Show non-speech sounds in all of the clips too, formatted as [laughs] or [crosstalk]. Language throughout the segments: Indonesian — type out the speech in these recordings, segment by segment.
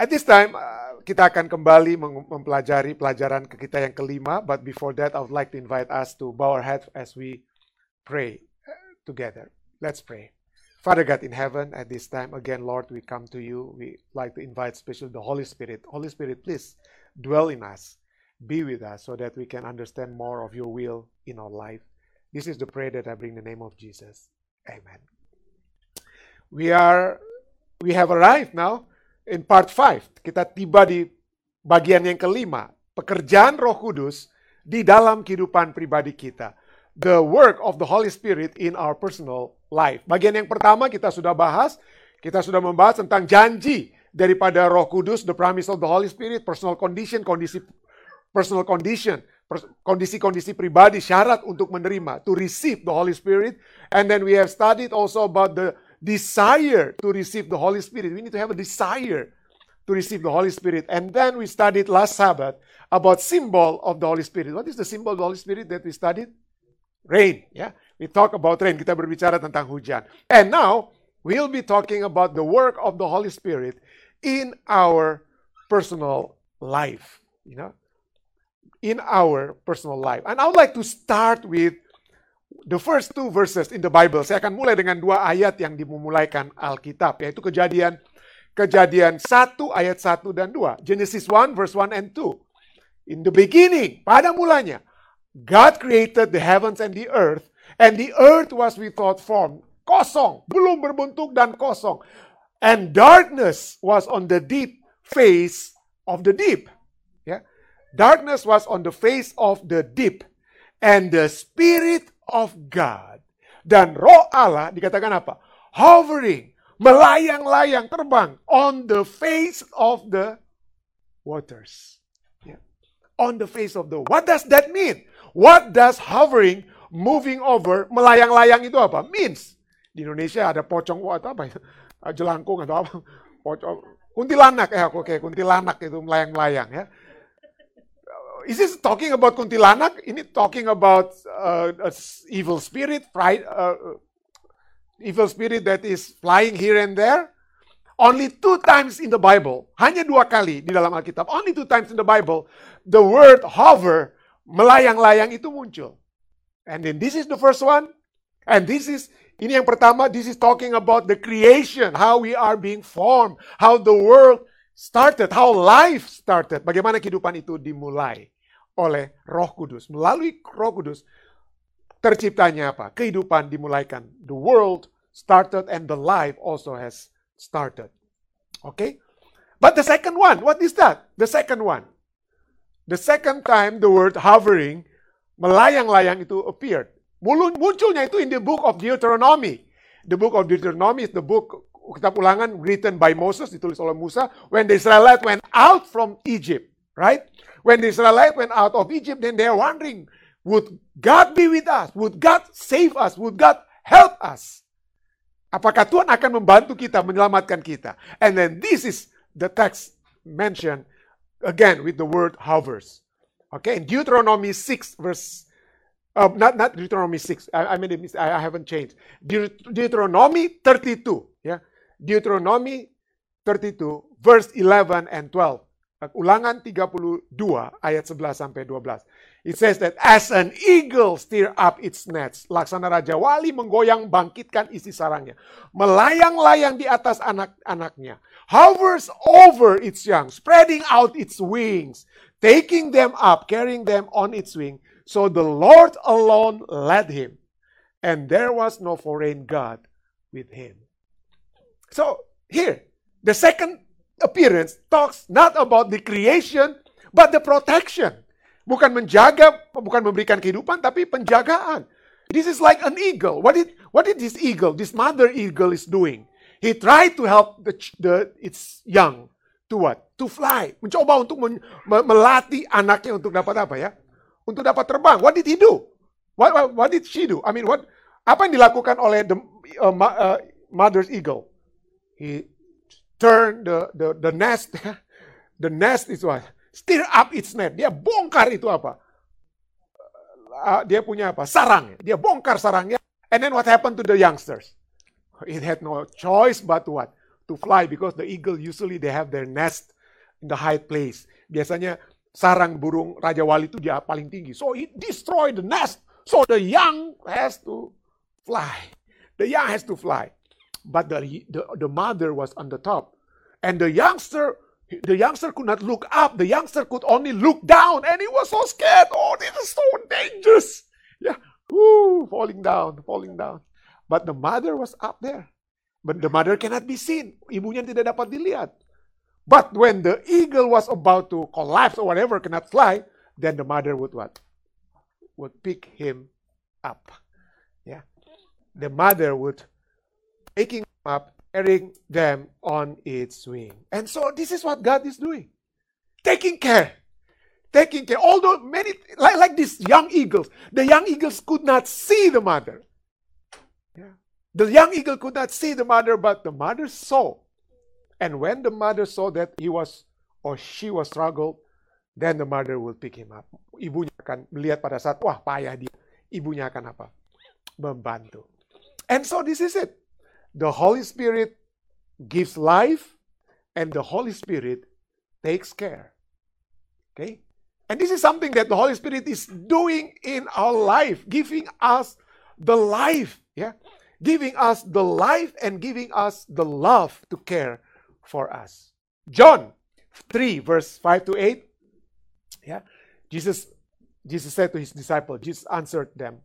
At this time, uh, kita akan kembali mempelajari pelajaran ke kita yang kelima. But before that, I would like to invite us to bow our heads as we pray uh, together. Let's pray. Father God in heaven, at this time, again, Lord, we come to you. We like to invite especially the Holy Spirit. Holy Spirit, please dwell in us. Be with us so that we can understand more of your will in our life. This is the prayer that I bring in the name of Jesus. Amen. We are we have arrived now in part 5. Kita tiba di bagian yang kelima, pekerjaan Roh Kudus di dalam kehidupan pribadi kita. The work of the Holy Spirit in our personal life. Bagian yang pertama kita sudah bahas, kita sudah membahas tentang janji daripada Roh Kudus, the promise of the Holy Spirit, personal condition, kondisi personal condition, kondisi-kondisi pribadi, syarat untuk menerima, to receive the Holy Spirit. And then we have studied also about the desire to receive the Holy Spirit. We need to have a desire to receive the Holy Spirit. And then we studied last Sabbath about symbol of the Holy Spirit. What is the symbol of the Holy Spirit that we studied? Rain. Yeah, we talk about rain. Kita berbicara tentang hujan. And now we'll be talking about the work of the Holy Spirit in our personal life. You know, in our personal life. And I would like to start with the first two verses in the Bible. Saya akan mulai dengan dua ayat yang dimulaikan Alkitab, yaitu kejadian kejadian 1 ayat 1 dan 2. Genesis 1 verse 1 and 2. In the beginning, pada mulanya, God created the heavens and the earth, and the earth was without form, kosong, belum berbentuk dan kosong. And darkness was on the deep face of the deep. Darkness was on the face of the deep. And the Spirit of God. Dan roh Allah dikatakan apa? Hovering. Melayang-layang terbang. On the face of the waters. Yeah. On the face of the What does that mean? What does hovering, moving over, melayang-layang itu apa? Means. Di Indonesia ada pocong atau apa ya? Jelangkung atau apa? Pocong. Kuntilanak ya, oke, kuntilanak itu melayang-layang ya is this talking about kuntilanak? Ini talking about uh, a evil spirit, pride, uh, uh, evil spirit that is flying here and there? Only two times in the Bible, hanya dua kali di dalam Alkitab, only two times in the Bible, the word hover, melayang-layang itu muncul. And then this is the first one. And this is, ini yang pertama, this is talking about the creation, how we are being formed, how the world started, how life started, bagaimana kehidupan itu dimulai oleh Roh Kudus. Melalui Roh Kudus terciptanya apa? Kehidupan dimulaikan. The world started and the life also has started. Okay? But the second one, what is that? The second one. The second time the word hovering, melayang-layang itu appeared. Munculnya itu in the book of Deuteronomy. The book of Deuteronomy is the book kitab ulangan written by Moses, ditulis oleh Musa, when the Israelites went out from Egypt, right? When the Israelites went out of Egypt, then they are wondering, would God be with us? Would God save us? Would God help us? Apakah Tuhan akan membantu kita, menyelamatkan kita? And then this is the text mentioned again with the word hovers. Okay, in Deuteronomy 6 verse uh, not not Deuteronomy 6. I, I mistake. I, haven't changed. De Deuteronomy 32. Deuteronomy 32 verse 11 and 12. Ulangan 32 ayat 11 sampai 12. It says that as an eagle stir up its nets, laksana raja wali menggoyang bangkitkan isi sarangnya, melayang-layang di atas anak-anaknya, hovers over its young, spreading out its wings, taking them up, carrying them on its wing. So the Lord alone led him, and there was no foreign god with him. So here, the second appearance talks not about the creation, but the protection. Bukan menjaga, bukan memberikan kehidupan, tapi penjagaan. This is like an eagle. What did what did this eagle, this mother eagle is doing? He tried to help the, the its young to what? To fly. Mencoba untuk men, melatih anaknya untuk dapat apa ya? Untuk dapat terbang. What did he do? What, what, what did she do? I mean, what apa yang dilakukan oleh the uh, uh, mother's eagle? He turn the the the nest [laughs] the nest is what stir up its net dia bongkar itu apa uh, dia punya apa sarang dia bongkar sarangnya and then what happened to the youngsters it had no choice but what to fly because the eagle usually they have their nest in the high place. Biasanya sarang burung Raja Wali itu dia paling tinggi. So it destroy the nest. So the young has to fly. The young has to fly. But the, the, the mother was on the top. And the youngster, the youngster could not look up. The youngster could only look down. And he was so scared. Oh, this is so dangerous. Yeah. Woo, falling down, falling down. But the mother was up there. But the mother cannot be seen. Ibunya tidak dapat dilihat. But when the eagle was about to collapse or whatever, cannot fly, then the mother would what? Would pick him up. Yeah. The mother would picking up, carrying them on its wing. And so this is what God is doing. Taking care. Taking care. Although many like, like these young eagles, the young eagles could not see the mother. Yeah. The young eagle could not see the mother, but the mother saw. And when the mother saw that he was or she was struggled, then the mother will pick him up. Ibunya akan melihat pada saat, wah payah dia. Ibunya akan apa? Membantu. And so this is it. The Holy Spirit gives life and the Holy Spirit takes care. Okay? And this is something that the Holy Spirit is doing in our life, giving us the life. Yeah? giving us the life and giving us the love to care for us. John 3, verse 5 to 8. Yeah. Jesus, Jesus said to his disciples, Jesus answered them,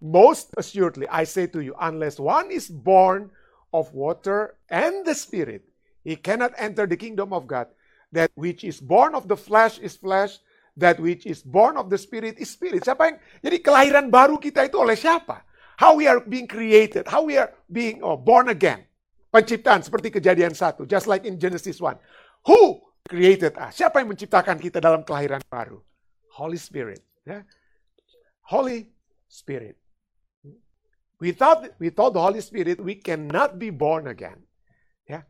Most assuredly, I say to you, unless one is born of water and the Spirit, he cannot enter the kingdom of God. That which is born of the flesh is flesh, that which is born of the Spirit is spirit. Siapa yang jadi kelahiran baru kita itu oleh siapa? how we are being created, how we are being oh, born again. Penciptaan seperti kejadian satu, just like in Genesis 1. Who created us? Siapa yang menciptakan kita dalam kelahiran baru? Holy Spirit. Ya. Holy Spirit. Without, without the Holy Spirit, we cannot be born again. Yeah.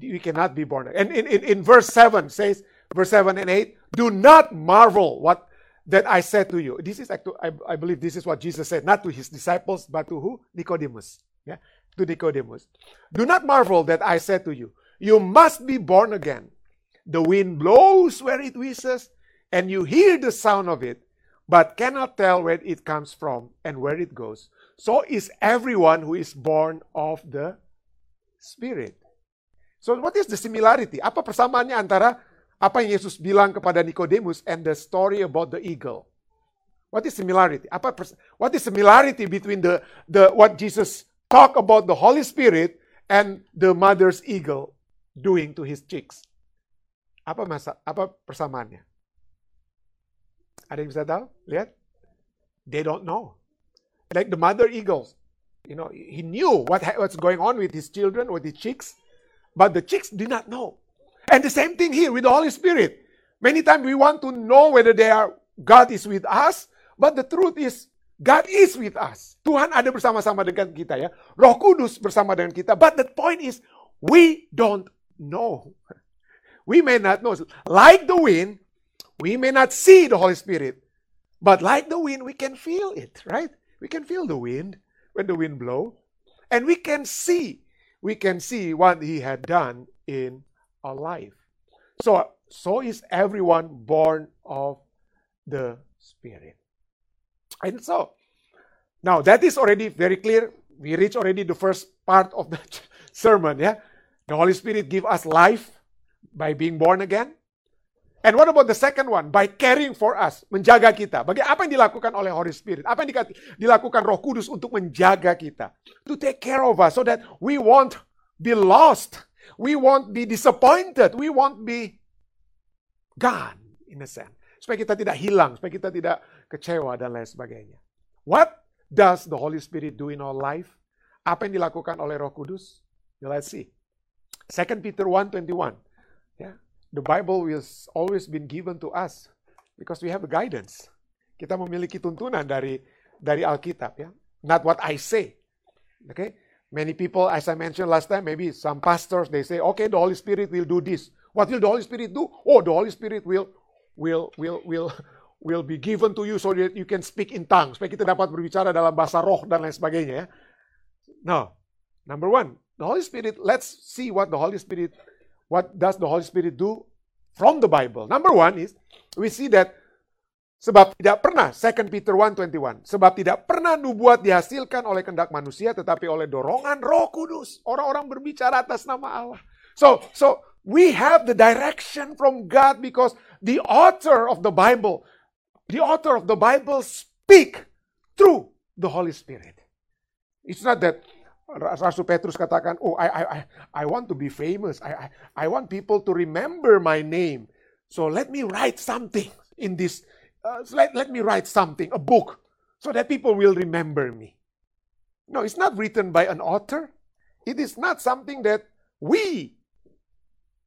We cannot be born again. And in, in, in verse 7 says, verse 7 and 8, do not marvel what that I said to you. This is I, I believe this is what Jesus said, not to his disciples, but to who? Nicodemus. Yeah, to Nicodemus. Do not marvel that I said to you, you must be born again. The wind blows where it wishes, and you hear the sound of it, but cannot tell where it comes from and where it goes. So is everyone who is born of the Spirit. So what is the similarity? Apa persamaannya antara apa yang Yesus bilang kepada Nicodemus and the story about the eagle. What is similarity? Apa what is similarity between the the what Jesus talk about the Holy Spirit and the mother's eagle doing to his chicks? Apa masa apa persamaannya? Ada yang bisa tahu? Lihat. They don't know. Like the mother eagles, you know, he knew what what's going on with his children, with his chicks, but the chicks did not know. And the same thing here with the Holy Spirit. Many times we want to know whether they are God is with us, but the truth is God is with us. Tuhan ada bersama-sama dengan kita ya. Roh Kudus bersama dengan kita. But the point is we don't know. [laughs] We may not know. Like the wind, we may not see the Holy Spirit. But like the wind, we can feel it, right? We can feel the wind when the wind blow. And we can see, we can see what he had done in our life. So, so is everyone born of the Spirit. And so, now that is already very clear. We reach already the first part of the [laughs] sermon. Yeah, the Holy Spirit give us life by being born again. And what about the second one? By caring for us, menjaga kita. Bagi apa yang dilakukan oleh Holy Spirit? Apa yang dilakukan Roh Kudus untuk menjaga kita? To take care of us so that we won't be lost We won't be disappointed. We won't be gone in a sense. Supaya kita tidak hilang, supaya kita tidak kecewa dan lain sebagainya. What does the Holy Spirit do in our life? Apa yang dilakukan oleh Roh Kudus? let's see. 2 Peter 1:21. Yeah. The Bible has always been given to us because we have a guidance. Kita memiliki tuntunan dari dari Alkitab ya. Not what I say. Okay? Many people, as I mentioned last time, maybe some pastors, they say, okay, the Holy Spirit will do this. What will the Holy Spirit do? Oh, the Holy Spirit will will will will will be given to you so that you can speak in tongues. Supaya kita dapat berbicara dalam bahasa roh dan lain sebagainya ya. No. Number one, The Holy Spirit, let's see what the Holy Spirit, what does the Holy Spirit do from the Bible. Number one is, we see that Sebab tidak pernah, 2 Peter 1.21, sebab tidak pernah nubuat dihasilkan oleh kendak manusia, tetapi oleh dorongan roh kudus. Orang-orang berbicara atas nama Allah. So, so we have the direction from God because the author of the Bible, the author of the Bible speak through the Holy Spirit. It's not that Rasul Petrus katakan, oh I, I, I want to be famous. I, I, I want people to remember my name. So let me write something in this uh, let, let me write something, a book, so that people will remember me. No, it's not written by an author. It is not something that we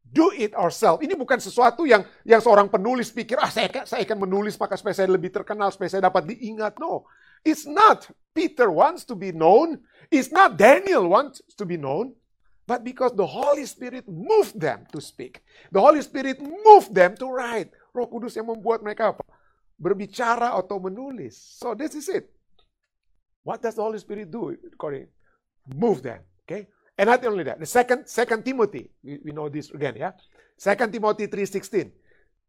do it ourselves. Ini bukan sesuatu yang yang seorang penulis pikir, ah saya, saya akan menulis maka supaya saya lebih terkenal, supaya saya dapat diingat. No, it's not. Peter wants to be known. It's not Daniel wants to be known. But because the Holy Spirit moved them to speak. The Holy Spirit moved them to write. Roh Kudus yang membuat mereka apa? berbicara atau menulis. So this is it. What does the Holy Spirit do? According, move them. Okay. And not only that, the second second Timothy, we, we know this again ya. Second Timothy 3:16.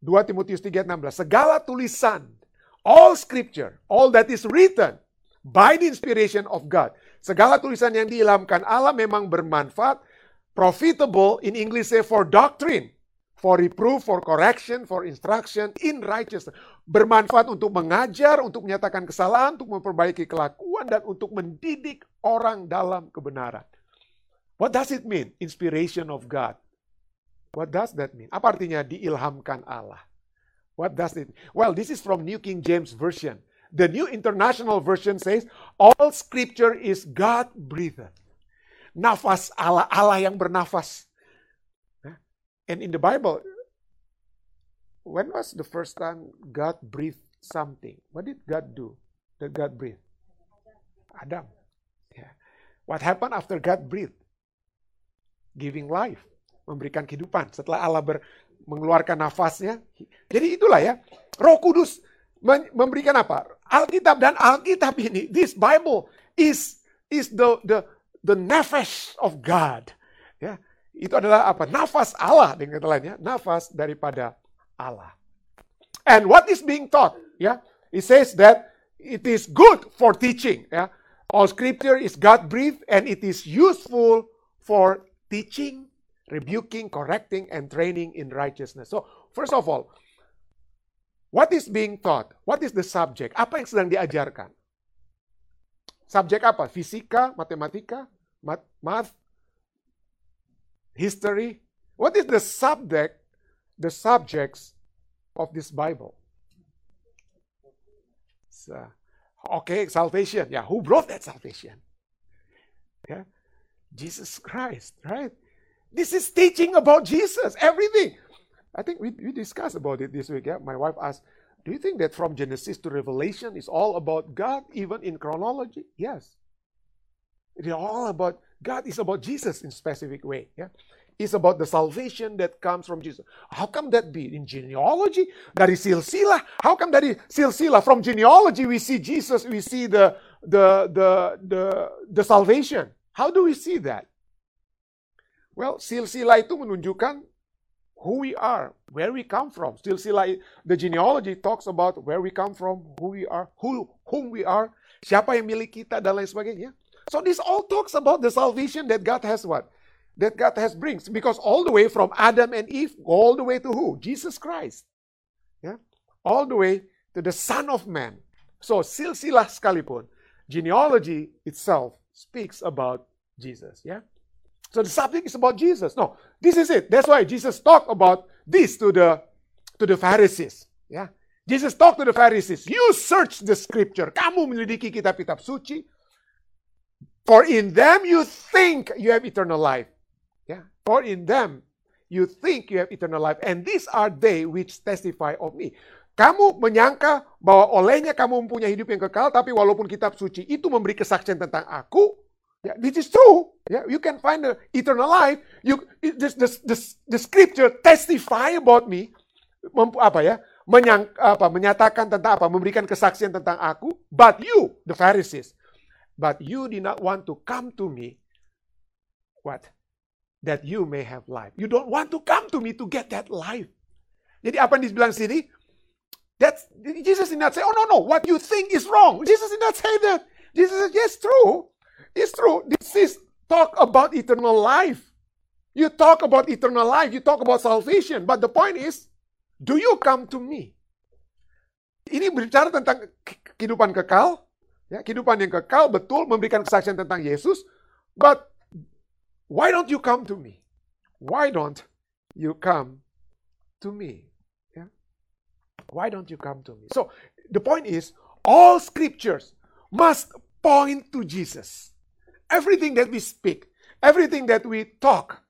2 Timotius 3:16. Segala tulisan, all scripture, all that is written by the inspiration of God. Segala tulisan yang diilhamkan Allah memang bermanfaat, profitable in English say for doctrine, for reproof, for correction, for instruction in righteousness. Bermanfaat untuk mengajar, untuk menyatakan kesalahan, untuk memperbaiki kelakuan, dan untuk mendidik orang dalam kebenaran. What does it mean? Inspiration of God. What does that mean? Apa artinya diilhamkan Allah? What does it? Well, this is from New King James Version. The New International Version says, all scripture is God breathed. Nafas Allah, Allah yang bernafas. And in the Bible, when was the first time God breathed something? What did God do that God breathed? Adam. Yeah. What happened after God breathed? Giving life. Memberikan kehidupan. Setelah Allah ber, mengeluarkan nafasnya. Jadi itulah ya. Roh Kudus memberikan apa? Alkitab dan Alkitab ini, this Bible is is the the the nefesh of God. Ya, itu adalah apa? Nafas Allah dengan kata lainnya, nafas daripada Allah. And what is being taught? Ya, it says that it is good for teaching. Ya, all scripture is God breathed and it is useful for teaching, rebuking, correcting, and training in righteousness. So, first of all, what is being taught? What is the subject? Apa yang sedang diajarkan? Subjek apa? Fisika, matematika, math, history. What is the subject, the subjects of this Bible? So, okay, salvation. Yeah, who brought that salvation? Yeah, Jesus Christ, right? This is teaching about Jesus, everything. I think we, we discussed about it this week. Yeah? My wife asked, Do you think that from Genesis to Revelation is all about God, even in chronology? Yes. It is all about God is about Jesus in specific way. Yeah, it's about the salvation that comes from Jesus. How come that be in genealogy? Dari silsilah. How come dari silsilah from genealogy we see Jesus, we see the the the the the salvation. How do we see that? Well, silsilah itu menunjukkan who we are, where we come from. Silsilah the genealogy talks about where we come from, who we are, who whom we are, siapa yang milik kita dan lain sebagainya. So this all talks about the salvation that God has what? That God has brings. Because all the way from Adam and Eve, all the way to who? Jesus Christ. Yeah? All the way to the Son of Man. So silsilah sekalipun, genealogy itself speaks about Jesus. Yeah? So the subject is about Jesus. No, this is it. That's why Jesus talked about this to the to the Pharisees. Yeah. Jesus talked to the Pharisees. You search the scripture. Kamu menyelidiki kitab-kitab suci For in them you think you have eternal life. Yeah. For in them you think you have eternal life. And these are they which testify of me. Kamu menyangka bahwa olehnya kamu mempunyai hidup yang kekal, tapi walaupun kitab suci itu memberi kesaksian tentang aku, ya, this is true. Ya, you can find the eternal life. You, this, this, this, the scripture testify about me. Mempu, apa ya? Menyang, apa, menyatakan tentang apa? Memberikan kesaksian tentang aku. But you, the Pharisees, But you did not want to come to me what? That you may have life. You don't want to come to me to get that life. Jadi apa yang dibilang sini? That Jesus did not say, oh no, no, what you think is wrong. Jesus did not say that. Jesus said, yes, true. It's true. This is talk about eternal life. You talk about eternal life, you talk about salvation. But the point is, do you come to me? Ini berbicara tentang kehidupan kekal, ya, kehidupan yang kekal, betul, memberikan kesaksian tentang Yesus. But why don't you come to me? Why don't you come to me? Why don't you come to me? So the point is, all scriptures must point to Jesus. Everything that we speak, everything that we talk,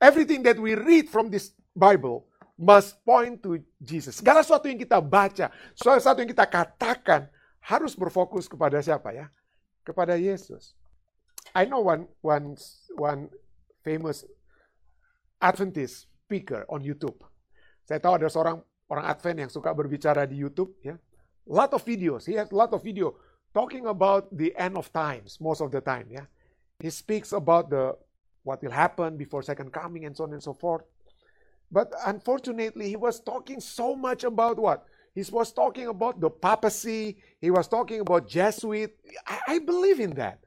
everything that we read from this Bible must point to Jesus. Segala sesuatu yang kita baca, segala sesuatu yang kita katakan harus berfokus kepada siapa ya? Kepada Yesus. I know one one one famous Adventist speaker on YouTube. Saya tahu ada seorang orang Advent yang suka berbicara di YouTube ya. Lot of videos. He has lot of video talking about the end of times most of the time ya. He speaks about the what will happen before second coming and so on and so forth. But unfortunately, he was talking so much about what? He was talking about the papacy. He was talking about Jesuit. I, I believe in that.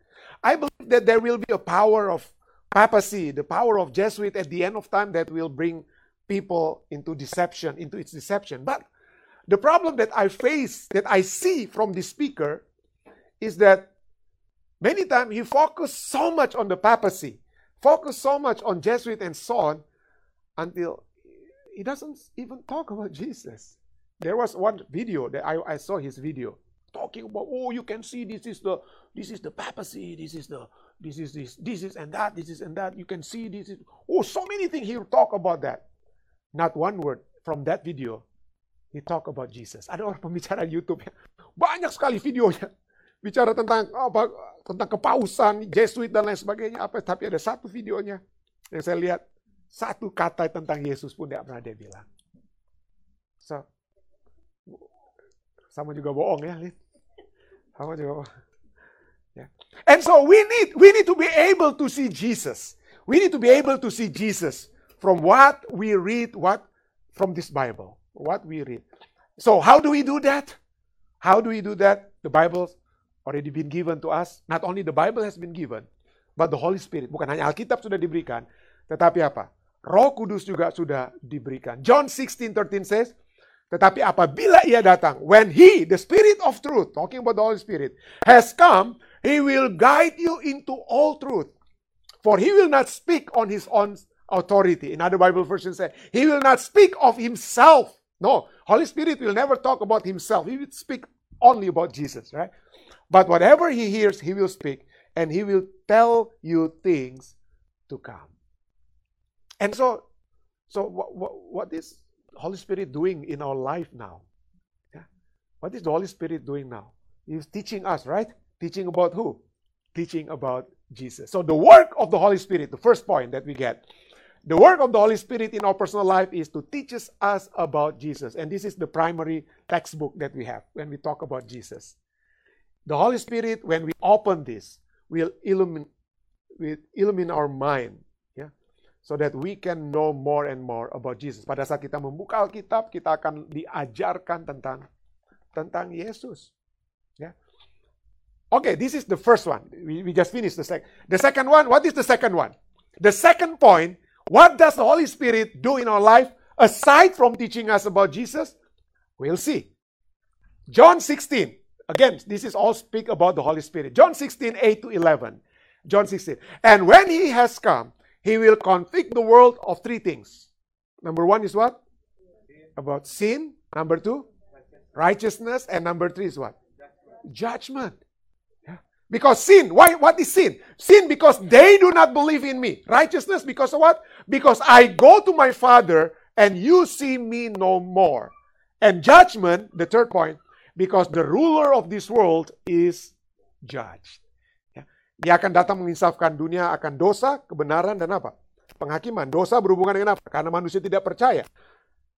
I believe that there will be a power of papacy, the power of Jesuit at the end of time that will bring people into deception, into its deception. But the problem that I face, that I see from the speaker, is that many times he focused so much on the papacy, focused so much on Jesuit and so on, until he doesn't even talk about Jesus. There was one video that I, I saw his video talking about, oh, you can see this is the this is the papacy, this is the this is this, this is and that, this is and that. You can see this is oh, so many things he'll talk about that. Not one word from that video, he talk about Jesus. Ada orang pembicara YouTube ya. [laughs] Banyak sekali videonya. Bicara tentang oh, apa tentang kepausan, Jesuit dan lain sebagainya apa tapi ada satu videonya yang saya lihat satu kata tentang Yesus pun tidak pernah dia bilang. So, sama juga bohong ya, Lin. Sama juga bohong. Yeah. And so we need we need to be able to see Jesus. We need to be able to see Jesus from what we read, what from this Bible, what we read. So how do we do that? How do we do that? The Bible's already been given to us. Not only the Bible has been given, but the Holy Spirit. Bukan hanya Alkitab sudah diberikan, tetapi apa? Roh Kudus juga sudah diberikan. John 16:13 says, tetapi apabila ia datang, when he, the Spirit of truth, talking about the Holy Spirit, has come, he will guide you into all truth. For he will not speak on his own authority. In other Bible versions say, he will not speak of himself. No, Holy Spirit will never talk about himself. He will speak only about Jesus, right? But whatever he hears, he will speak, and he will tell you things to come. And so, so what, what, what is Holy Spirit doing in our life now? Yeah. What is the Holy Spirit doing now? He's teaching us, right? Teaching about who? Teaching about Jesus. So the work of the Holy Spirit, the first point that we get, the work of the Holy Spirit in our personal life is to teach us about Jesus. And this is the primary textbook that we have when we talk about Jesus. The Holy Spirit, when we open this, will illumine, will illumine our mind, so that we can know more and more about Jesus. Pada saat kita membuka Alkitab, kita akan diajarkan tentang tentang Yesus. Yeah. Okay, this is the first one. We, we just finished the second. The second one, what is the second one? The second point what does the Holy Spirit do in our life aside from teaching us about Jesus? We'll see. John 16. Again, this is all speak about the Holy Spirit. John 16, 8 to 11. John 16. And when he has come, he will convict the world of three things. Number one is what? About sin. Number two, righteousness. And number three is what? Judgment. Because sin, why what is sin? Sin because they do not believe in me. Righteousness because of what? Because I go to my Father and you see me no more. And judgment, the third point, because the ruler of this world is judged. Ya. Dia akan datang menginsafkan dunia akan dosa, kebenaran, dan apa? Penghakiman. Dosa berhubungan dengan apa? Karena manusia tidak percaya.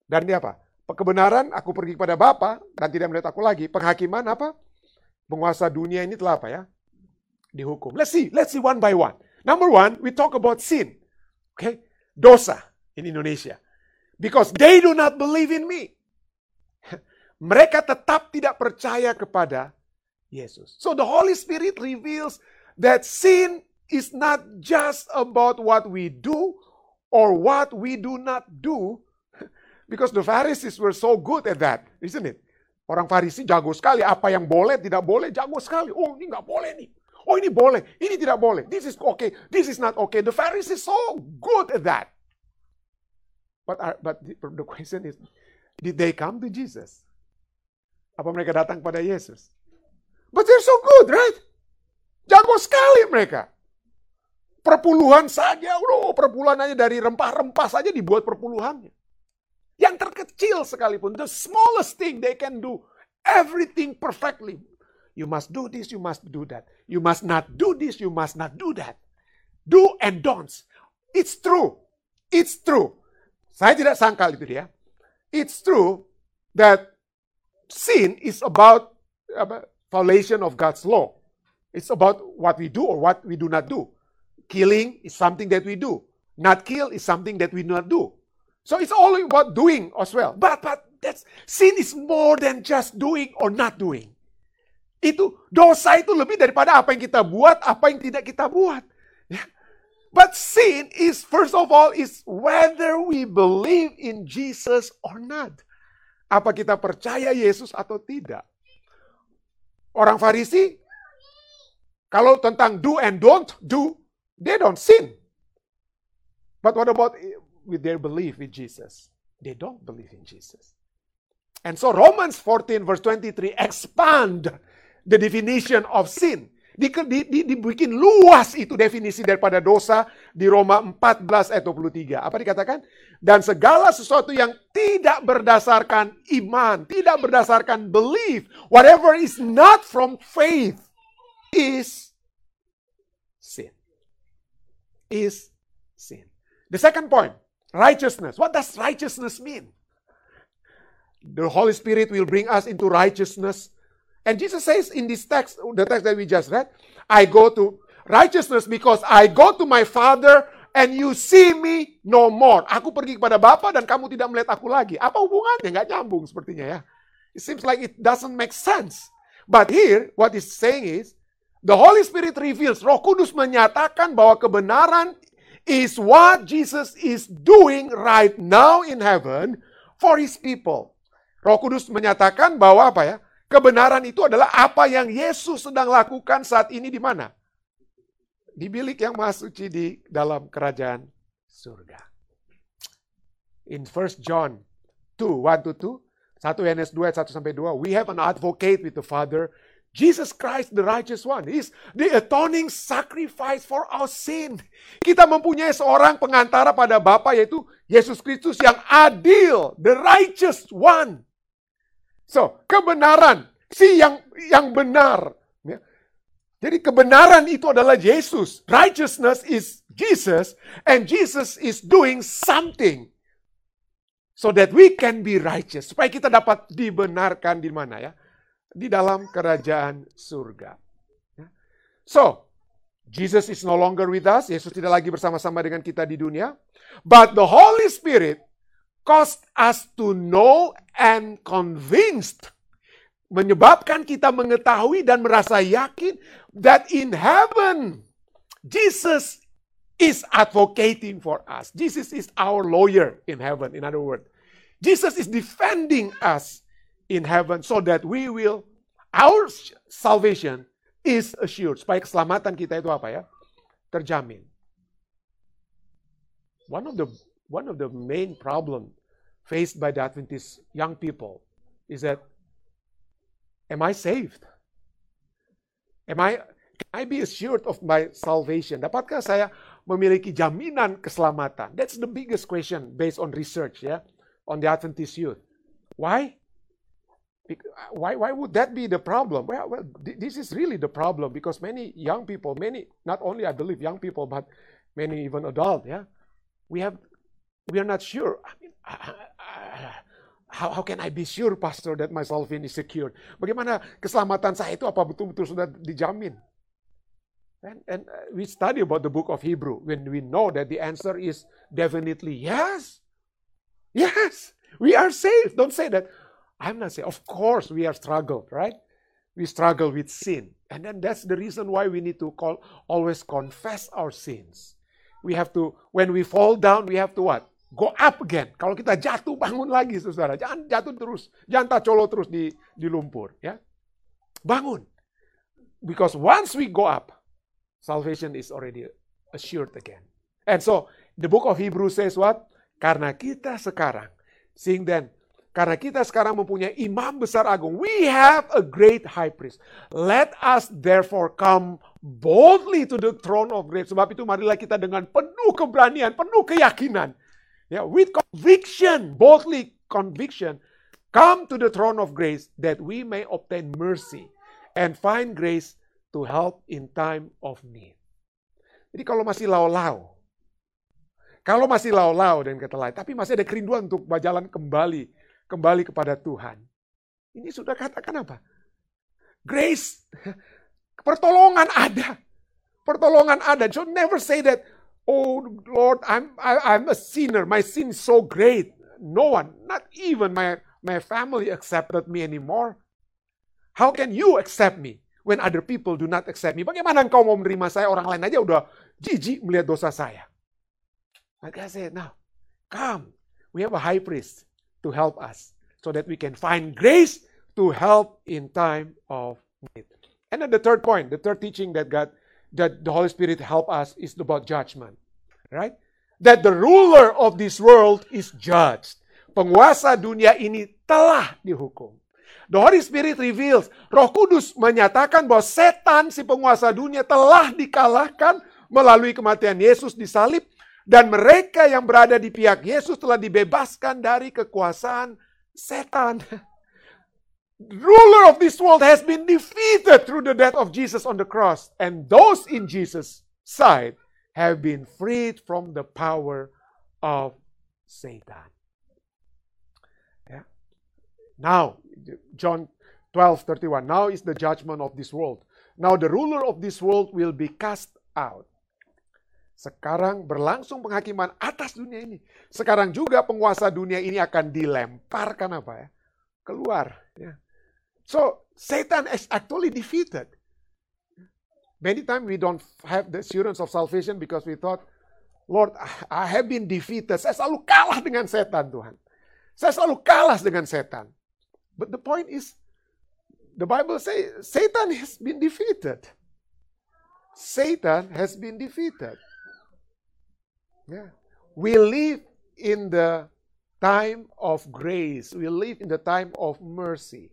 Dan dia apa? Kebenaran, aku pergi kepada Bapa dan tidak melihat aku lagi. Penghakiman apa? Penguasa dunia ini telah apa ya? dihukum. Let's see, let's see one by one. Number one, we talk about sin. Okay? Dosa in Indonesia. Because they do not believe in me. Mereka tetap tidak percaya kepada Yesus. So the Holy Spirit reveals that sin is not just about what we do or what we do not do. [laughs] Because the Pharisees were so good at that, isn't it? Orang Farisi jago sekali, apa yang boleh, tidak boleh, jago sekali. Oh ini nggak boleh nih. Oh ini boleh, ini tidak boleh. This is okay, this is not okay. The Pharisees so good at that. But, are, but the, the question is, did they come to Jesus? Apa mereka datang pada Yesus? But they're so good, right? Jago sekali mereka. Perpuluhan saja, loh, perpuluhan dari rempah-rempah saja dibuat perpuluhannya. Yang terkecil sekalipun, the smallest thing they can do everything perfectly. You must do this, you must do that. You must not do this, you must not do that. Do and don'ts. It's true. It's true. Saya tidak sangkal itu dia. It's true that sin is about violation of God's law. It's about what we do or what we do not do. Killing is something that we do. Not kill is something that we do not do. So it's all about doing as well. But but that's sin is more than just doing or not doing. Itu dosa itu lebih daripada apa yang kita buat, apa yang tidak kita buat. Ya. But sin is first of all is whether we believe in Jesus or not. Apa kita percaya Yesus atau tidak? Orang Farisi kalau tentang do and don't do, they don't sin. But what about with their belief in Jesus. They don't believe in Jesus. And so Romans 14 verse 23 expand the definition of sin. Di, di, di, dibikin luas itu definisi daripada dosa di Roma 14 ayat 23. Apa dikatakan? Dan segala sesuatu yang tidak berdasarkan iman, tidak berdasarkan belief, whatever is not from faith is sin. Is sin. The second point, Righteousness. What does righteousness mean? The Holy Spirit will bring us into righteousness. And Jesus says in this text, the text that we just read, I go to righteousness because I go to my Father and you see me no more. Aku pergi kepada Bapa dan kamu tidak melihat aku lagi. Apa hubungannya? Nggak nyambung sepertinya ya. It seems like it doesn't make sense. But here, what he's saying is, the Holy Spirit reveals, Roh Kudus menyatakan bahwa kebenaran is what Jesus is doing right now in heaven for his people. Roh Kudus menyatakan bahwa apa ya? Kebenaran itu adalah apa yang Yesus sedang lakukan saat ini di mana? Di bilik yang maha suci di dalam kerajaan surga. In 1 John 2, 1 to 2, 1 Yohanes 2 1 sampai 2, we have an advocate with the Father, Jesus Christ the righteous one is the atoning sacrifice for our sin. Kita mempunyai seorang pengantara pada Bapa yaitu Yesus Kristus yang adil, the righteous one. So, kebenaran, si yang yang benar. Ya. Jadi kebenaran itu adalah Yesus. Righteousness is Jesus and Jesus is doing something so that we can be righteous. Supaya kita dapat dibenarkan di mana ya? di dalam kerajaan surga. Ya. So, Jesus is no longer with us. Yesus tidak lagi bersama-sama dengan kita di dunia. But the Holy Spirit caused us to know and convinced. Menyebabkan kita mengetahui dan merasa yakin that in heaven, Jesus is advocating for us. Jesus is our lawyer in heaven, in other words. Jesus is defending us in heaven so that we will our salvation is assured. Supaya keselamatan kita itu apa ya? Terjamin. One of the one of the main problem faced by the Adventist young people is that am I saved? Am I can I be assured of my salvation? Dapatkah saya memiliki jaminan keselamatan? That's the biggest question based on research ya on the Adventist youth. Why? Why, why would that be the problem? Well, well, this is really the problem because many young people, many, not only I believe young people, but many even adult, yeah, we have, we are not sure. I mean, how, how can I be sure, Pastor, that my salvation is secured? Bagaimana keselamatan saya itu apa betul-betul sudah dijamin? And, and uh, we study about the book of Hebrew when we know that the answer is definitely yes. Yes, we are saved. Don't say that. I'm not saying, of course, we are struggled, right? We struggle with sin. And then that's the reason why we need to call, always confess our sins. We have to, when we fall down, we have to what? Go up again. Kalau kita jatuh, bangun lagi, saudara. Jangan jatuh terus. Jangan tacolo terus di, di lumpur. Ya. Bangun. Because once we go up, salvation is already assured again. And so, the book of Hebrews says what? Karena kita sekarang, seeing then, karena kita sekarang mempunyai imam besar agung. We have a great high priest. Let us therefore come boldly to the throne of grace. Sebab itu marilah kita dengan penuh keberanian, penuh keyakinan. Yeah, with conviction, boldly conviction, come to the throne of grace that we may obtain mercy and find grace to help in time of need. Jadi kalau masih lau-lau, kalau masih lau-lau dan kata lain, tapi masih ada kerinduan untuk berjalan kembali kembali kepada Tuhan. Ini sudah katakan apa? Grace, [laughs] pertolongan ada. Pertolongan ada. So never say that, oh Lord, I'm I, I'm a sinner. My sin so great. No one, not even my my family accepted me anymore. How can you accept me when other people do not accept me? Bagaimana engkau mau menerima saya? Orang lain aja udah jijik melihat dosa saya. Like I said, now, come. We have a high priest to help us so that we can find grace to help in time of need. And then the third point, the third teaching that God, that the Holy Spirit help us is about judgment. Right? That the ruler of this world is judged. Penguasa dunia ini telah dihukum. The Holy Spirit reveals, Roh Kudus menyatakan bahwa setan si penguasa dunia telah dikalahkan melalui kematian Yesus di salib dan mereka yang berada di pihak Yesus telah dibebaskan dari kekuasaan setan. [laughs] Ruler of this world has been defeated through the death of Jesus on the cross. And those in Jesus' side have been freed from the power of Satan. Yeah. Now, John 12 31. Now is the judgment of this world. Now the ruler of this world will be cast out. Sekarang berlangsung penghakiman atas dunia ini. Sekarang juga penguasa dunia ini akan dilemparkan apa ya? Keluar. Ya. So Satan is actually defeated. Many times we don't have the assurance of salvation because we thought, Lord, I have been defeated. Saya selalu kalah dengan setan Tuhan. Saya selalu kalah dengan setan. But the point is, the Bible say Satan has been defeated. Satan has been defeated. Yeah. We live in the time of grace. We live in the time of mercy.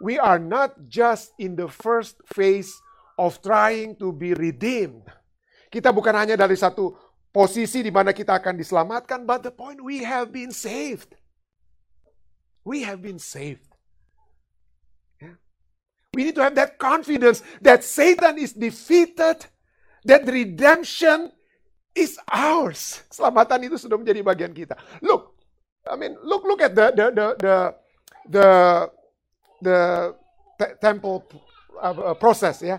We are not just in the first phase of trying to be redeemed. Kita bukan hanya dari satu posisi di mana kita akan diselamatkan, but the point we have been saved. We have been saved. Yeah. We need to have that confidence that Satan is defeated, that redemption is ours. Selamatan itu sudah menjadi bagian kita. Look, I mean, look look at the the the the the, the temple uh, process yeah,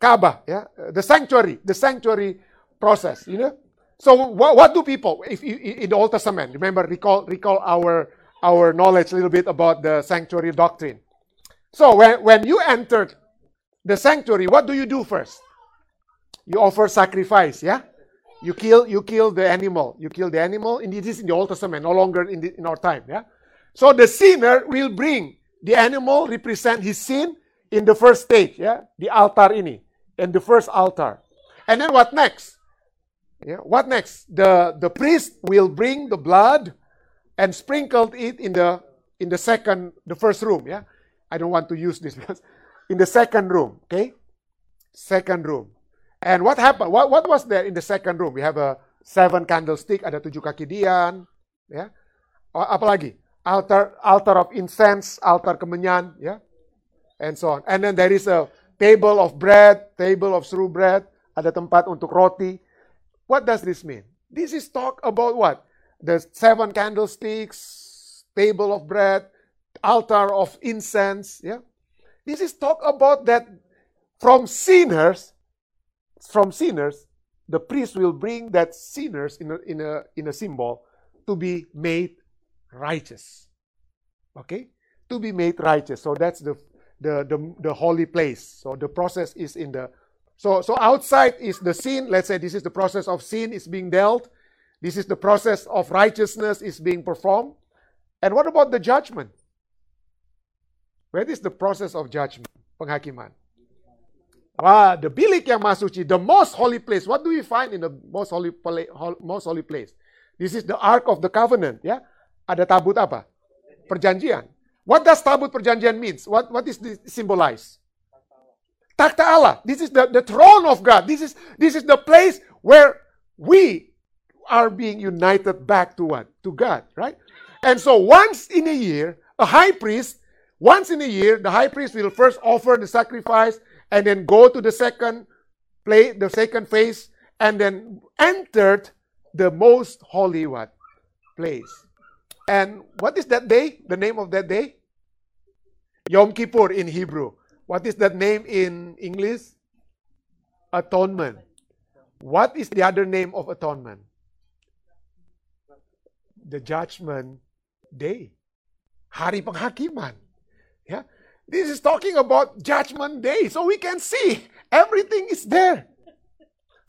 Kaabah yeah, the sanctuary, the sanctuary process, you know. So what, what do people if you, in the Old Testament, remember recall recall our our knowledge a little bit about the sanctuary doctrine. So when when you entered the sanctuary, what do you do first? You offer sacrifice, yeah? You kill, you kill the animal. You kill the animal. Indeed, this is in the Old Testament, no longer in, the, in our time. Yeah. So the sinner will bring the animal represent his sin in the first stage. Yeah, the altar ini, and the first altar. And then what next? Yeah, what next? The the priest will bring the blood and sprinkled it in the in the second the first room. Yeah, I don't want to use this [laughs] because in the second room. Okay, second room. And what happened? What, what was there in the second room? We have a seven candlestick, ada tujuh kaki dian, ya. Apalagi? Altar, altar of incense, altar kemenyan, ya. And so on. And then there is a table of bread, table of true bread, ada tempat untuk roti. What does this mean? This is talk about what? The seven candlesticks, table of bread, altar of incense, yeah. This is talk about that from sinners from sinners, the priest will bring that sinners in a, in a, in a symbol to be made righteous. Okay? To be made righteous. So that's the, the, the, the holy place. So the process is in the so, so outside is the sin. Let's say this is the process of sin is being dealt. This is the process of righteousness is being performed. And what about the judgment? Where is the process of judgment? Penghakiman. Ah, the bilik yang masuci, the most holy place. What do we find in the most holy most holy place? This is the Ark of the Covenant, ya. Ada tabut apa? Perjanjian. What does tabut perjanjian means? What what is this symbolize? Takhta Allah. This is the, the throne of God. This is this is the place where we are being united back to what? To God, right? And so once in a year, a high priest, once in a year, the high priest will first offer the sacrifice and then go to the second play, the second phase, and then entered the most holy what? Place. And what is that day? The name of that day? Yom Kippur in Hebrew. What is that name in English? Atonement. What is the other name of atonement? The judgment day. Hari penghakiman. Yeah. This is talking about judgment day. So we can see everything is there.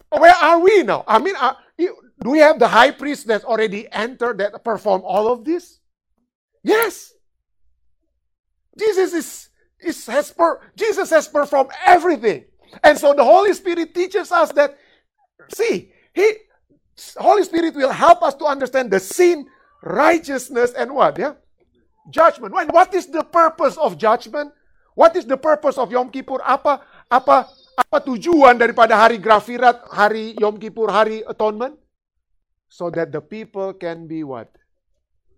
Where are we now? I mean, are, uh, do we have the high priest that's already entered that perform all of this? Yes. Jesus is, is has per, Jesus has performed everything. And so the Holy Spirit teaches us that see, he Holy Spirit will help us to understand the sin, righteousness and what? Yeah? Judgment. When, what is the purpose of judgment? What is the purpose of Yom Kippur? Apa apa apa tujuan daripada hari Grafirat, hari Yom Kippur, hari atonement? So that the people can be what?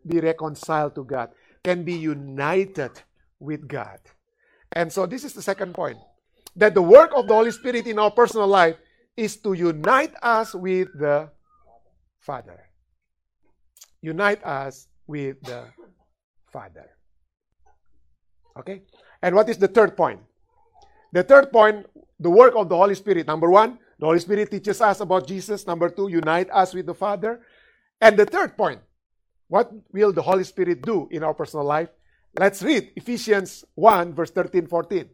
Be reconciled to God, can be united with God. And so this is the second point. That the work of the Holy Spirit in our personal life is to unite us with the Father. Unite us with the Father. Okay? And what is the third point? The third point, the work of the Holy Spirit. Number one, the Holy Spirit teaches us about Jesus. Number two, unite us with the Father. And the third point, what will the Holy Spirit do in our personal life? Let's read Ephesians 1 verse 13 14.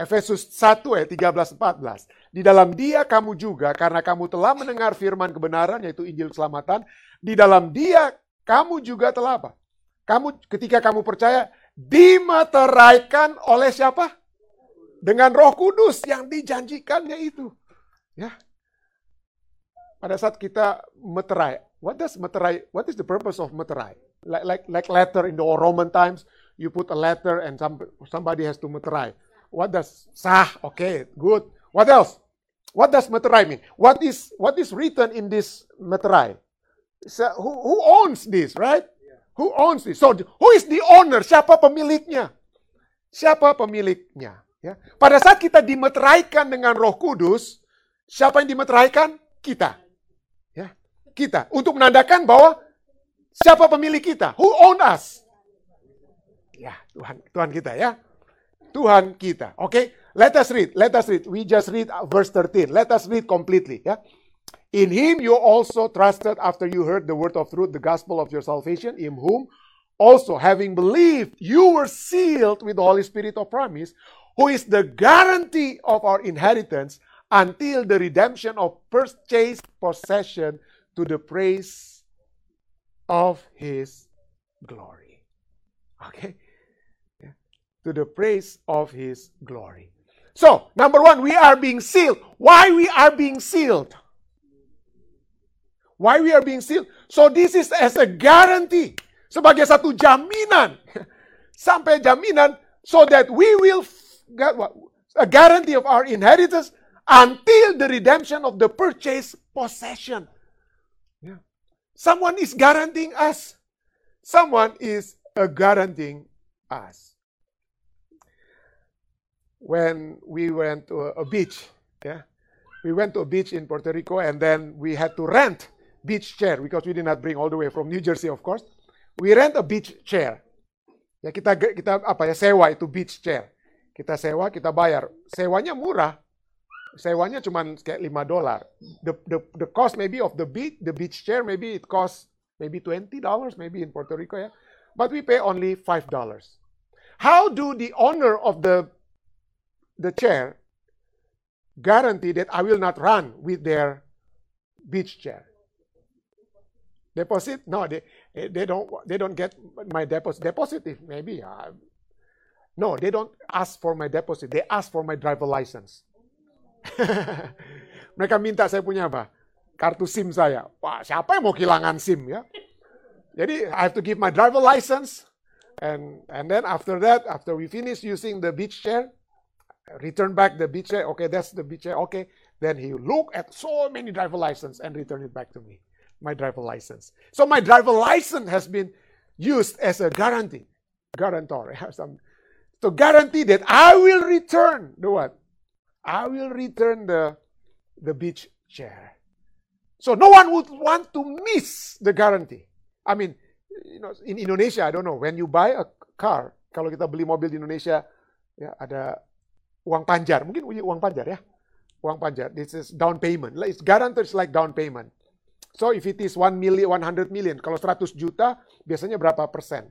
Efesus 1 ayat 13 14. Di dalam Dia kamu juga karena kamu telah mendengar firman kebenaran yaitu Injil keselamatan, di dalam Dia kamu juga telah apa? Kamu ketika kamu percaya dimeteraikan oleh siapa? Dengan Roh Kudus yang dijanjikannya itu. Ya. Pada saat kita meterai, what does meterai? What is the purpose of meterai? Like like like letter in the Roman times, you put a letter and some, somebody has to meterai. What does sah? Okay, good. What else? What does meterai mean? What is what is written in this meterai? So, who, who owns this, right? Who owns this? So, who is the owner? Siapa pemiliknya? Siapa pemiliknya? Ya. Pada saat kita dimeteraikan dengan Roh Kudus, siapa yang dimeteraikan? Kita. Ya. Kita. Untuk menandakan bahwa siapa pemilik kita? Who own us? Ya, Tuhan, Tuhan kita ya. Tuhan kita. Oke, okay? let us read. Let us read. We just read verse 13. Let us read completely ya. In him you also trusted after you heard the word of truth, the gospel of your salvation, in whom also, having believed, you were sealed with the Holy Spirit of promise, who is the guarantee of our inheritance until the redemption of purchased possession to the praise of his glory. Okay? Yeah. To the praise of his glory. So, number one, we are being sealed. Why we are being sealed? Why we are being sealed? So this is as a guarantee. Sebagai satu jaminan. [laughs] Sampai jaminan so that we will? A guarantee of our inheritance until the redemption of the purchased possession. Yeah. Someone is guaranteeing us. Someone is uh, guaranteeing us. When we went to a, a beach, yeah, we went to a beach in Puerto Rico and then we had to rent beach chair because we did not bring all the way from New Jersey of course. We rent a beach chair. Ya kita kita apa ya sewa itu beach chair. Kita sewa, kita bayar. Sewanya murah. Sewanya cuma kayak 5 dolar. The, the, the cost maybe of the beach, the beach chair, maybe it costs maybe $20, maybe in Puerto Rico, yeah. But we pay only $5. How do the owner of the, the chair guarantee that I will not run with their beach chair? Deposit? No, they, they don't they don't get my deposit. Deposit maybe. Uh, no, they don't ask for my deposit. They ask for my driver license. [laughs] Mereka minta saya punya apa? Kartu SIM saya. Wah, siapa yang mau kehilangan SIM ya? Jadi I have to give my driver license and and then after that, after we finish using the beach chair, return back the beach chair. Okay, that's the beach chair. Okay, then he look at so many driver license and return it back to me. my driver license. So my driver license has been used as a guarantee, guarantor, [laughs] some, to guarantee that I will return the what? I will return the, the beach chair. So no one would want to miss the guarantee. I mean, you know, in Indonesia, I don't know, when you buy a car, kalau kita beli mobil di Indonesia, ya ada uang panjar, mungkin uang panjar ya, uang panjar. This is down payment. It's guaranteed it's like down payment. So if it is 1 million, 100 million, kalau 100 juta, biasanya berapa persen?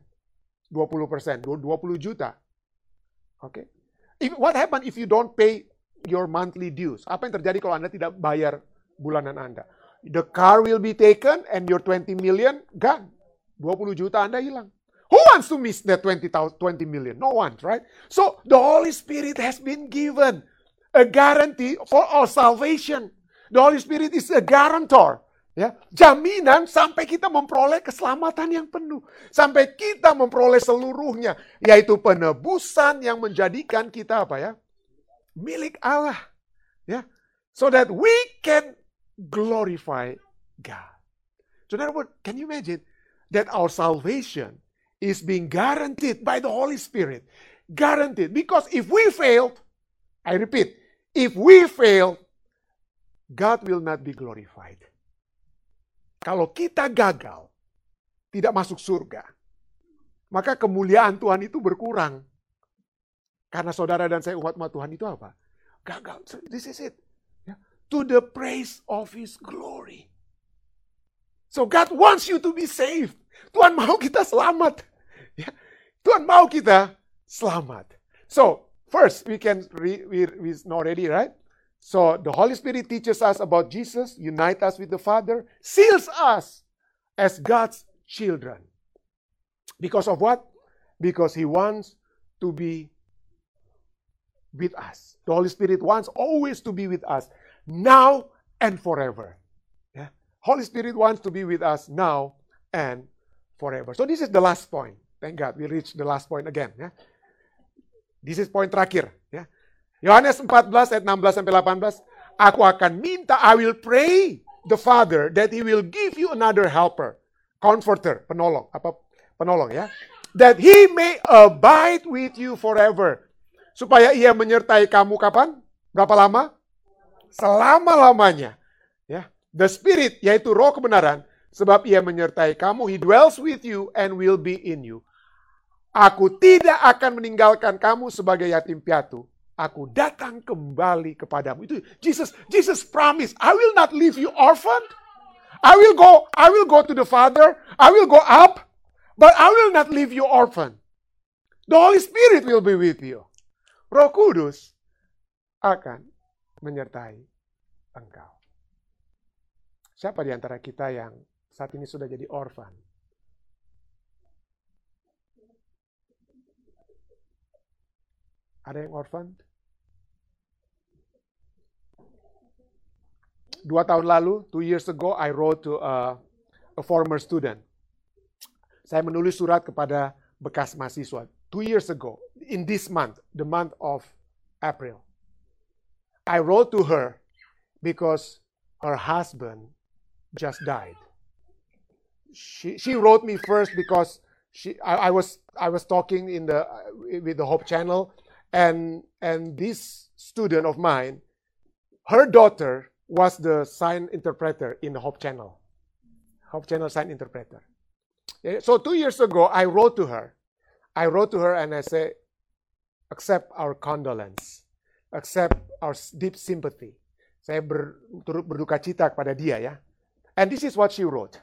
20 persen, 20 juta. Oke. Okay. what happen if you don't pay your monthly dues? Apa yang terjadi kalau Anda tidak bayar bulanan Anda? The car will be taken and your 20 million gone. 20 juta Anda hilang. Who wants to miss that 20, 20 million? No one, right? So the Holy Spirit has been given a guarantee for our salvation. The Holy Spirit is a guarantor. Ya, jaminan sampai kita memperoleh keselamatan yang penuh. Sampai kita memperoleh seluruhnya. Yaitu penebusan yang menjadikan kita apa ya? Milik Allah. Ya. So that we can glorify God. So therefore, can you imagine that our salvation is being guaranteed by the Holy Spirit? Guaranteed. Because if we fail, I repeat, if we fail, God will not be glorified. Kalau kita gagal, tidak masuk surga, maka kemuliaan Tuhan itu berkurang. Karena saudara dan saya umat-umat Tuhan itu apa? Gagal. This is it. Ya. To the praise of His glory. So God wants you to be saved. Tuhan mau kita selamat. Ya. Tuhan mau kita selamat. So, first we can read, we, we know already, right? So the Holy Spirit teaches us about Jesus, unite us with the Father, seals us as God's children. Because of what? Because He wants to be with us. The Holy Spirit wants always to be with us, now and forever. Yeah? Holy Spirit wants to be with us now and forever. So this is the last point. Thank God we reached the last point again. Yeah? This is point terakhir. Yeah? Yohanes 14 ayat 16 sampai 18, aku akan minta I will pray the Father that he will give you another helper, comforter, penolong, apa penolong ya. That he may abide with you forever. Supaya ia menyertai kamu kapan? Berapa lama? Selama-lamanya. Ya. The Spirit yaitu roh kebenaran sebab ia menyertai kamu, he dwells with you and will be in you. Aku tidak akan meninggalkan kamu sebagai yatim piatu, aku datang kembali kepadamu. Itu Jesus Jesus promise, I will not leave you orphan. I will go I will go to the Father. I will go up, but I will not leave you orphan. The Holy Spirit will be with you. Roh Kudus akan menyertai engkau. Siapa di antara kita yang saat ini sudah jadi orphan? Ada yang orphan? dua tahun lalu, two years ago, I wrote to a, a former student. Saya menulis surat kepada bekas mahasiswa. Two years ago, in this month, the month of April. I wrote to her because her husband just died. She, she wrote me first because she I, I was I was talking in the with the Hope Channel, and and this student of mine, her daughter was the sign interpreter in the Hope Channel. Hope Channel sign interpreter. So two years ago, I wrote to her. I wrote to her and I said, accept our condolence. accept our deep sympathy. Saya ber, turut berduka cita kepada dia ya. And this is what she wrote.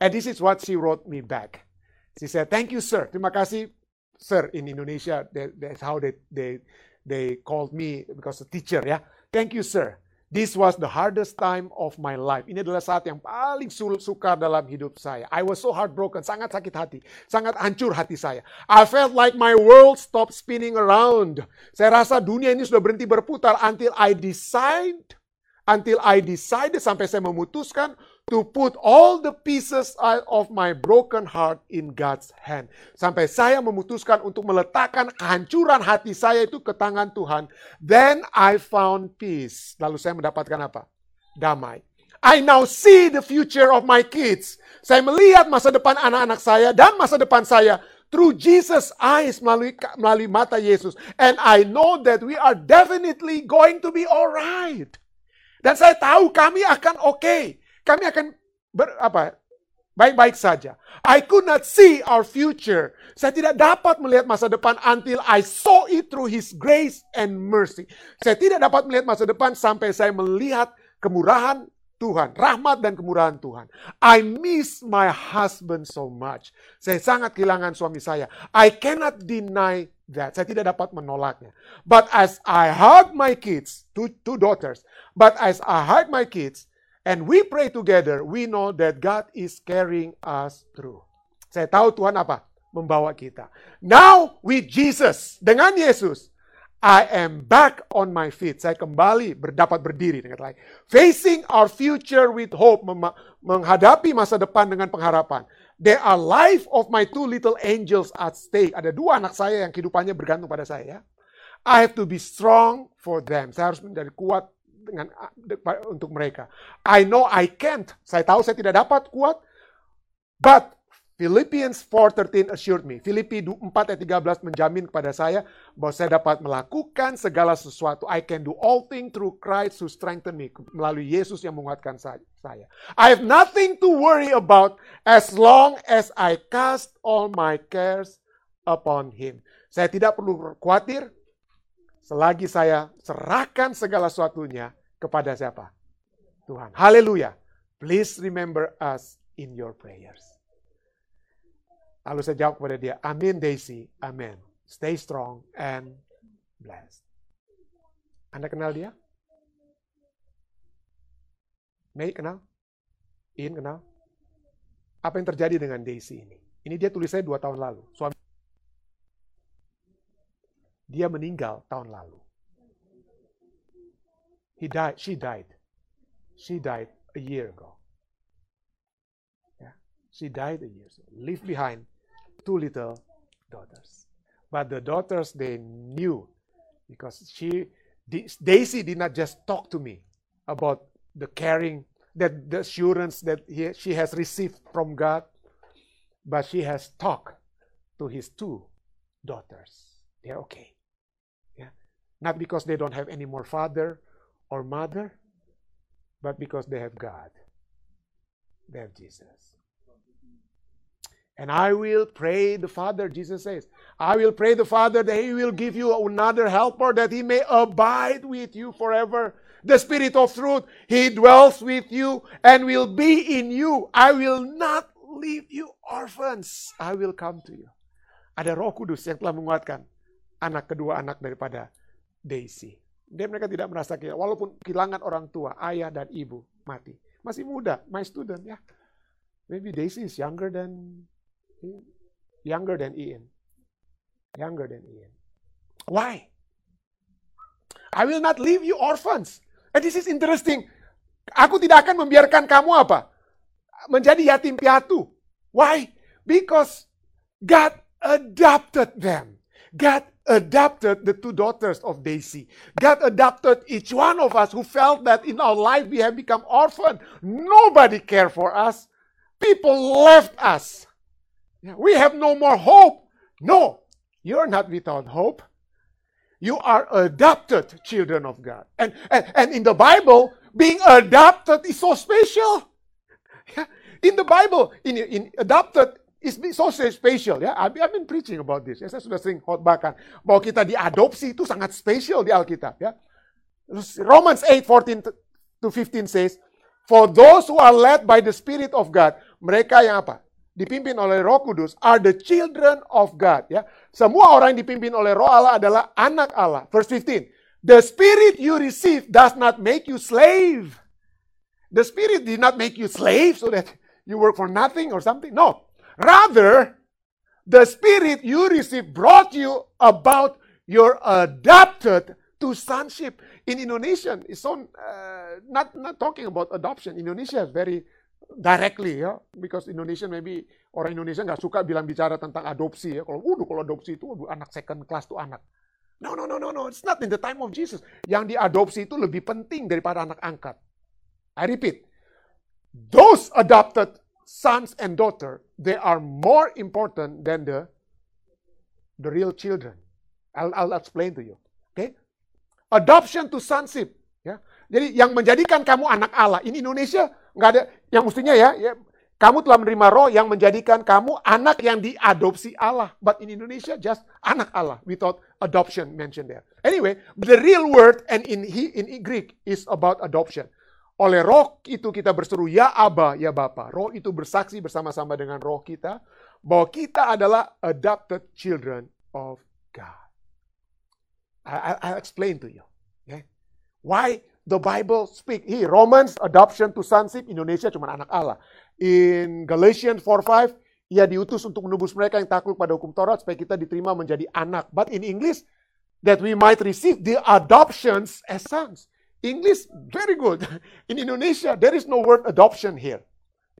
And this is what she wrote me back. She said, thank you sir. Terima kasih sir in Indonesia. That, that's how they, they, they called me because a teacher ya. Thank you sir. This was the hardest time of my life. Ini adalah saat yang paling sukar dalam hidup saya. I was so heartbroken, sangat sakit hati, sangat hancur hati saya. I felt like my world stopped spinning around. Saya rasa dunia ini sudah berhenti berputar until I decide, until I decided sampai saya memutuskan to put all the pieces of my broken heart in God's hand. Sampai saya memutuskan untuk meletakkan kehancuran hati saya itu ke tangan Tuhan. Then I found peace. Lalu saya mendapatkan apa? Damai. I now see the future of my kids. Saya melihat masa depan anak-anak saya dan masa depan saya through Jesus' eyes melalui melalui mata Yesus. And I know that we are definitely going to be alright. Dan saya tahu kami akan oke. Okay kami akan ber, apa baik-baik saja. I could not see our future. Saya tidak dapat melihat masa depan until I saw it through His grace and mercy. Saya tidak dapat melihat masa depan sampai saya melihat kemurahan Tuhan, rahmat dan kemurahan Tuhan. I miss my husband so much. Saya sangat kehilangan suami saya. I cannot deny that. Saya tidak dapat menolaknya. But as I hug my kids, two, two daughters, but as I hug my kids, and we pray together, we know that God is carrying us through. Saya tahu Tuhan apa? Membawa kita. Now with Jesus, dengan Yesus, I am back on my feet. Saya kembali berdapat berdiri dengan lain. Facing our future with hope. menghadapi masa depan dengan pengharapan. There are life of my two little angels at stake. Ada dua anak saya yang kehidupannya bergantung pada saya. I have to be strong for them. Saya harus menjadi kuat dengan untuk mereka. I know I can't. Saya tahu saya tidak dapat kuat. But Philippians 4:13 assured me. Filipi 4 ayat 13 menjamin kepada saya bahwa saya dapat melakukan segala sesuatu. I can do all things through Christ who strengthen me. Melalui Yesus yang menguatkan saya. I have nothing to worry about as long as I cast all my cares upon him. Saya tidak perlu khawatir selagi saya serahkan segala sesuatunya kepada siapa? Tuhan. Haleluya. Please remember us in your prayers. Lalu saya jawab kepada dia, Amin Daisy, Amin. Stay strong and blessed. Anda kenal dia? Mei kenal? Ian kenal? Apa yang terjadi dengan Daisy ini? Ini dia tulis saya dua tahun lalu. Suami dia meninggal tahun lalu. He died. She died. She died a year ago. She died a year ago. left behind two little daughters. But the daughters they knew because she Daisy did not just talk to me about the caring that the assurance that he, she has received from God, but she has talked to his two daughters. They're okay. Yeah. Not because they don't have any more father or mother, but because they have God. They have Jesus. And I will pray the Father, Jesus says, I will pray the Father that He will give you another helper that He may abide with you forever. The Spirit of truth, He dwells with you and will be in you. I will not leave you orphans. I will come to you. Ada roh kudus yang telah menguatkan anak kedua anak daripada Daisy. Dan mereka tidak merasa kehilangan. Walaupun kehilangan orang tua, ayah dan ibu mati. Masih muda, my student ya. Maybe Daisy is younger than younger than Ian. Younger than Ian. Why? I will not leave you orphans. And this is interesting. Aku tidak akan membiarkan kamu apa? Menjadi yatim piatu. Why? Because God adopted them. God adopted the two daughters of Daisy. God adopted each one of us who felt that in our life we have become orphan. Nobody cared for us. People left us. We have no more hope. No, you're not without hope. You are adopted children of God. And, and, and in the Bible, being adopted is so special. In the Bible, in, in adopted is so special ya. I've been preaching about this. Ya, saya sudah sering khotbahkan bahwa kita diadopsi itu sangat spesial di Alkitab ya. Romans 8, 14 to 15 says, For those who are led by the Spirit of God, mereka yang apa? Dipimpin oleh Roh Kudus are the children of God. Ya, semua orang yang dipimpin oleh Roh Allah adalah anak Allah. Verse 15. The Spirit you receive does not make you slave. The Spirit did not make you slave so that you work for nothing or something. No. Rather, the Spirit you receive brought you about your adopted to sonship. In Indonesian, it's so uh, not not talking about adoption. Indonesia is very directly ya, because Indonesia maybe orang Indonesia nggak suka bilang bicara tentang adopsi ya. Kalau waduh kalau adopsi itu waduh, anak second class tuh anak. No, no, no, no, no. It's not in the time of Jesus. Yang diadopsi itu lebih penting daripada anak angkat. I repeat, those adopted sons and daughter, they are more important than the the real children. I'll, I'll explain to you. Okay? Adoption to sonship. Ya. Jadi yang menjadikan kamu anak Allah. Ini Indonesia nggak ada yang mestinya ya, ya kamu telah menerima roh yang menjadikan kamu anak yang diadopsi Allah. But in Indonesia just anak Allah without adoption mentioned there. Anyway, the real word and in he in Greek is about adoption. Oleh roh itu kita berseru ya Aba, ya Bapa. Roh itu bersaksi bersama-sama dengan roh kita bahwa kita adalah adopted children of God. I, I'll explain to you. Okay? Why the Bible speak. Here, Romans, adoption to sonship, Indonesia cuma anak Allah. In Galatians 4:5, ia diutus untuk menebus mereka yang takluk pada hukum Taurat supaya kita diterima menjadi anak. But in English, that we might receive the adoptions as sons. English very good. [laughs] In Indonesia, there is no word adoption here.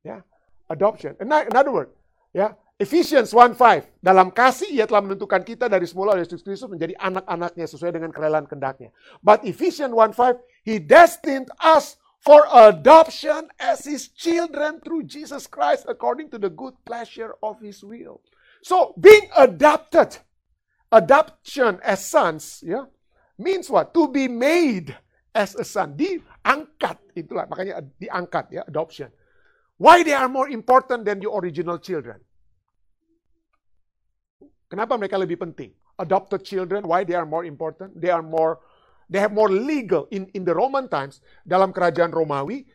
Yeah, adoption. Another word. Yeah, Ephesians 1:5 dalam kasih ia telah menentukan kita dari semula oleh Yesus Kristus menjadi anak-anaknya sesuai dengan kerelaan kehendaknya. But Ephesians 1:5 he destined us for adoption as his children through Jesus Christ according to the good pleasure of his will. So being adopted, adoption as sons, ya, yeah, means what? To be made as a son. Diangkat itulah makanya diangkat ya adoption. Why they are more important than the original children? Kenapa mereka lebih penting? Adopted children, why they are more important? They are more, they have more legal. In, in the Roman times, dalam kerajaan Romawi,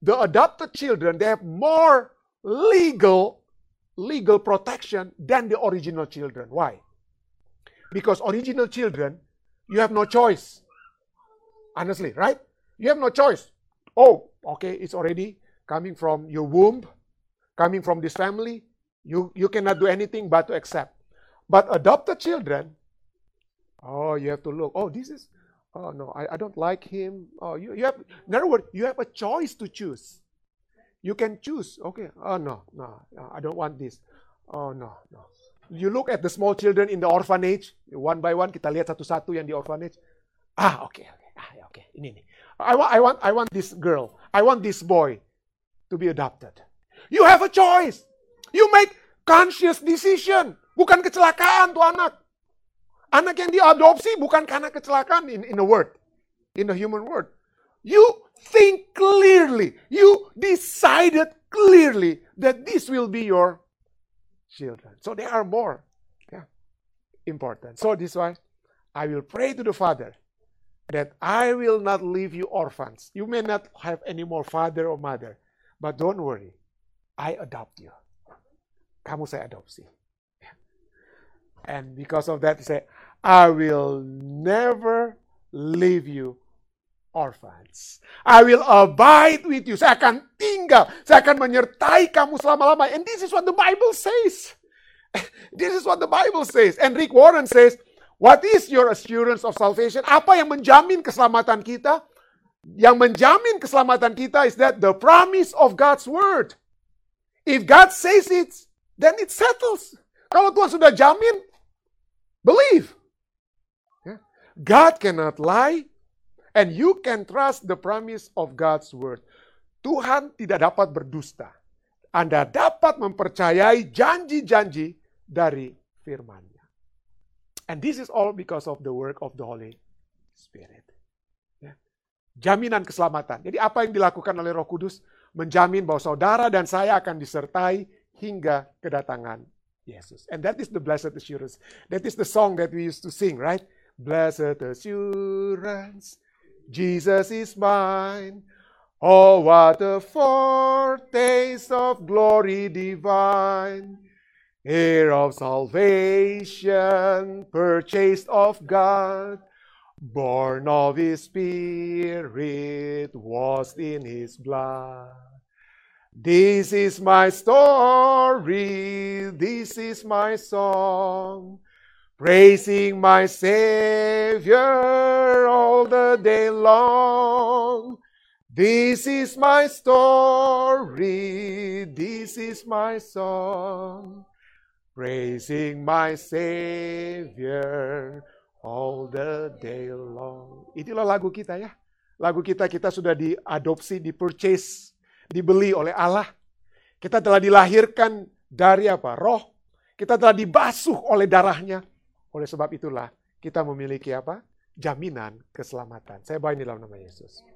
the adopted children, they have more legal, legal protection than the original children. Why? Because original children, you have no choice. Honestly, right? You have no choice. Oh, okay, it's already coming from your womb, coming from this family. You, you cannot do anything but to accept. But adopted children, oh, you have to look. Oh, this is, oh no, I, I don't like him. Oh, you, you have, in other words, you have a choice to choose. You can choose. Okay. Oh no, no, I don't want this. Oh no, no. You look at the small children in the orphanage, one by one kita lihat satu-satu yang di orphanage. Ah, okay, okay. Ah, okay. Ini nih. I want I want I want this girl. I want this boy to be adopted. You have a choice. You make conscious decision. Bukan kecelakaan tuh anak. Anak yang diadopsi bukan karena kecelakaan in, in a word. In a human word. You think clearly. You decided clearly that this will be your children. So they are more yeah, important. So this why I will pray to the Father that I will not leave you orphans. You may not have any more father or mother, but don't worry. I adopt you. Kamu saya adopsi. And because of that, he said, I will never leave you orphans. I will abide with you. Saya akan tinggal. Saya akan menyertai kamu selama-lama. And this is what the Bible says. [laughs] This is what the Bible says. And Rick Warren says, What is your assurance of salvation? Apa yang menjamin keselamatan kita? Yang menjamin keselamatan kita is that the promise of God's word. If God says it, then it settles. Kalau Tuhan sudah jamin, Believe. God cannot lie and you can trust the promise of God's word. Tuhan tidak dapat berdusta. Anda dapat mempercayai janji-janji dari firman-Nya. And this is all because of the work of the Holy Spirit. Ya. Jaminan keselamatan. Jadi apa yang dilakukan oleh Roh Kudus menjamin bahwa saudara dan saya akan disertai hingga kedatangan Yesus. And that is the blessed assurance. That is the song that we used to sing, right? Blessed assurance, Jesus is mine. Oh, what a foretaste of glory divine, heir of salvation, purchased of God, born of His Spirit, washed in His blood. This is my story, this is my song, praising my Savior all the day long. This is my story, this is my song, praising my Savior all the day long. Itulah lagu kita ya. Lagu kita kita sudah diadopsi, dipurchase, dibeli oleh Allah. Kita telah dilahirkan dari apa? Roh. Kita telah dibasuh oleh darahnya. Oleh sebab itulah kita memiliki apa? Jaminan keselamatan. Saya bawa ini dalam nama Yesus.